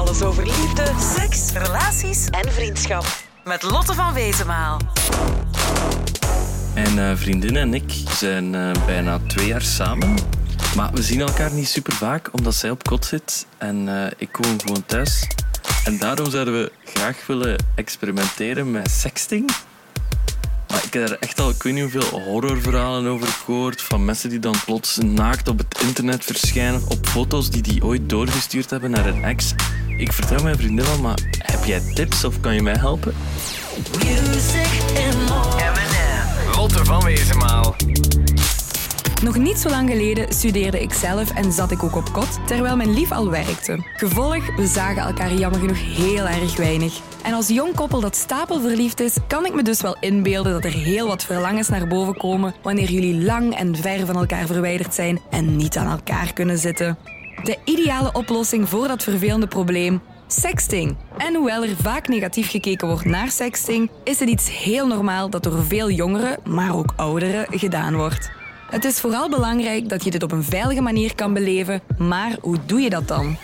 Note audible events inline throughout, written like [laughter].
Alles over liefde, seks, relaties en vriendschap. Met Lotte van Wezenmaal. Mijn uh, vriendin en ik zijn uh, bijna twee jaar samen. Maar we zien elkaar niet super vaak, omdat zij op kot zit en uh, ik woon gewoon thuis. En daarom zouden we graag willen experimenteren met sexting. Maar ik heb er echt al, ik weet niet hoeveel horrorverhalen over gehoord. Van mensen die dan plots naakt op het internet verschijnen. Op foto's die die ooit doorgestuurd hebben naar een ex. Ik vertel mijn vriendin al, maar heb jij tips of kan je mij helpen? Music and more. Lotte van Wezenmaal. Nog niet zo lang geleden studeerde ik zelf en zat ik ook op kot, terwijl mijn lief al werkte. Gevolg, we zagen elkaar jammer genoeg heel erg weinig. En als jong koppel dat stapelverliefd is, kan ik me dus wel inbeelden dat er heel wat verlangens naar boven komen wanneer jullie lang en ver van elkaar verwijderd zijn en niet aan elkaar kunnen zitten. De ideale oplossing voor dat vervelende probleem Sexting. En hoewel er vaak negatief gekeken wordt naar sexting, is het iets heel normaal dat door veel jongeren, maar ook ouderen, gedaan wordt. Het is vooral belangrijk dat je dit op een veilige manier kan beleven, maar hoe doe je dat dan?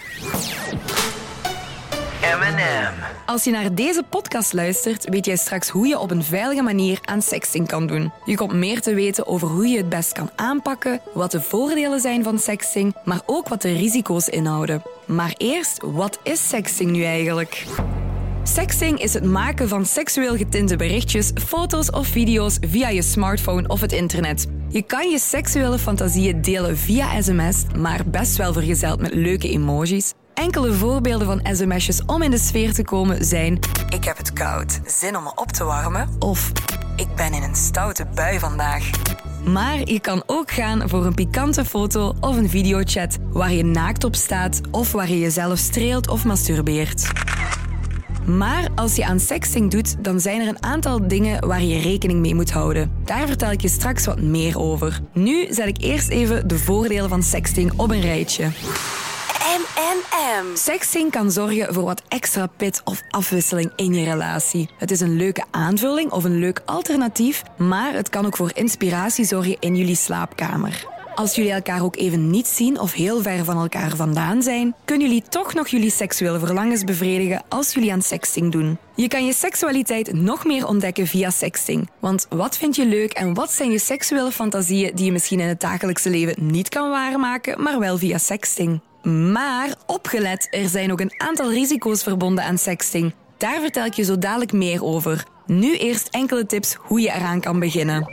M&M. Als je naar deze podcast luistert, weet jij straks hoe je op een veilige manier aan sexting kan doen. Je komt meer te weten over hoe je het best kan aanpakken, wat de voordelen zijn van sexting, maar ook wat de risico's inhouden. Maar eerst, wat is sexting nu eigenlijk? Sexting is het maken van seksueel getinte berichtjes, foto's of video's via je smartphone of het internet. Je kan je seksuele fantasieën delen via sms, maar best wel vergezeld met leuke emojis. Enkele voorbeelden van sms'jes om in de sfeer te komen zijn... Ik heb het koud, zin om me op te warmen. Of ik ben in een stoute bui vandaag. Maar je kan ook gaan voor een pikante foto of een videochat waar je naakt op staat of waar je jezelf streelt of masturbeert. Maar als je aan sexting doet, dan zijn er een aantal dingen waar je rekening mee moet houden. Daar vertel ik je straks wat meer over. Nu zet ik eerst even de voordelen van sexting op een rijtje. M&M. Sexting kan zorgen voor wat extra pit of afwisseling in je relatie. Het is een leuke aanvulling of een leuk alternatief, maar het kan ook voor inspiratie zorgen in jullie slaapkamer. Als jullie elkaar ook even niet zien of heel ver van elkaar vandaan zijn, kunnen jullie toch nog jullie seksuele verlangens bevredigen als jullie aan sexting doen. Je kan je seksualiteit nog meer ontdekken via sexting. Want wat vind je leuk en wat zijn je seksuele fantasieën die je misschien in het dagelijkse leven niet kan waarmaken, maar wel via sexting? Maar opgelet, er zijn ook een aantal risico's verbonden aan sexting. Daar vertel ik je zo dadelijk meer over. Nu eerst enkele tips hoe je eraan kan beginnen.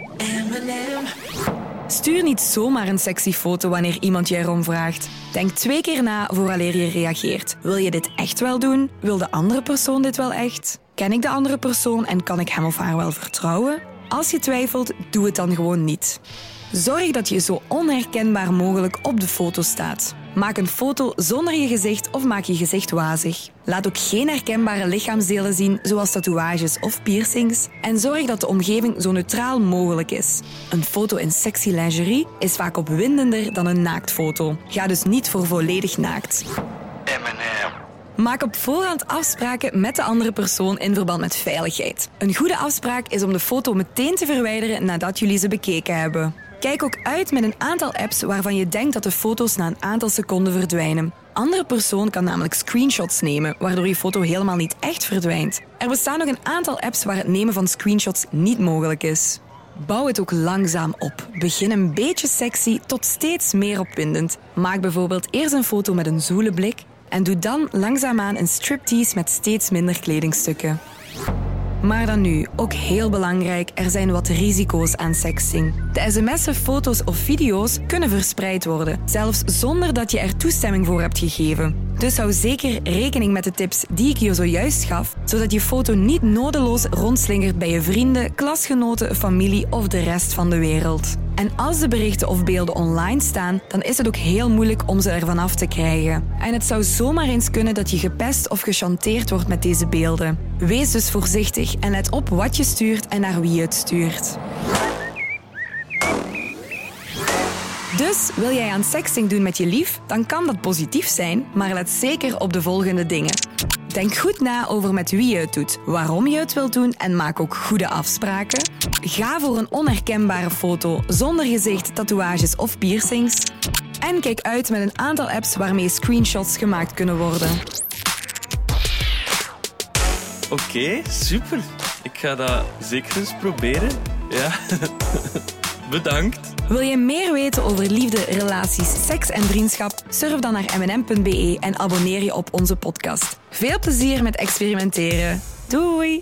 Stuur niet zomaar een sexy foto wanneer iemand je erom vraagt. Denk twee keer na vooraleer je reageert. Wil je dit echt wel doen? Wil de andere persoon dit wel echt? Ken ik de andere persoon en kan ik hem of haar wel vertrouwen? Als je twijfelt, doe het dan gewoon niet. Zorg dat je zo onherkenbaar mogelijk op de foto staat. Maak een foto zonder je gezicht of maak je gezicht wazig. Laat ook geen herkenbare lichaamsdelen zien, zoals tatoeages of piercings. En zorg dat de omgeving zo neutraal mogelijk is. Een foto in sexy lingerie is vaak opwindender dan een naaktfoto. Ga dus niet voor volledig naakt. M&M. Maak op voorhand afspraken met de andere persoon in verband met veiligheid. Een goede afspraak is om de foto meteen te verwijderen nadat jullie ze bekeken hebben. Kijk ook uit met een aantal apps waarvan je denkt dat de foto's na een aantal seconden verdwijnen. Andere persoon kan namelijk screenshots nemen, waardoor je foto helemaal niet echt verdwijnt. Er bestaan nog een aantal apps waar het nemen van screenshots niet mogelijk is. Bouw het ook langzaam op. Begin een beetje sexy tot steeds meer opwindend. Maak bijvoorbeeld eerst een foto met een zoele blik en doe dan langzaamaan een striptease met steeds minder kledingstukken. Maar dan nu, ook heel belangrijk, er zijn wat risico's aan sexting. De sms'en, foto's of video's kunnen verspreid worden, zelfs zonder dat je er toestemming voor hebt gegeven. Dus hou zeker rekening met de tips die ik je zojuist gaf, zodat je foto niet nodeloos rondslingert bij je vrienden, klasgenoten, familie of de rest van de wereld. En als de berichten of beelden online staan, dan is het ook heel moeilijk om ze ervan af te krijgen. En het zou zomaar eens kunnen dat je gepest of gechanteerd wordt met deze beelden. Wees dus voorzichtig en let op wat je stuurt en naar wie je het stuurt. Dus wil jij aan sexting doen met je lief, dan kan dat positief zijn, maar let zeker op de volgende dingen. Denk goed na over met wie je het doet, waarom je het wilt doen en maak ook goede afspraken. Ga voor een onherkenbare foto zonder gezicht, tatoeages of piercings. En kijk uit met een aantal apps waarmee screenshots gemaakt kunnen worden. Oké, super. Ik ga dat zeker eens proberen. Ja. [laughs] Bedankt. Wil je meer weten over liefde, relaties, seks en vriendschap? Surf dan naar mnm.be en abonneer je op onze podcast. Veel plezier met experimenteren. Doei!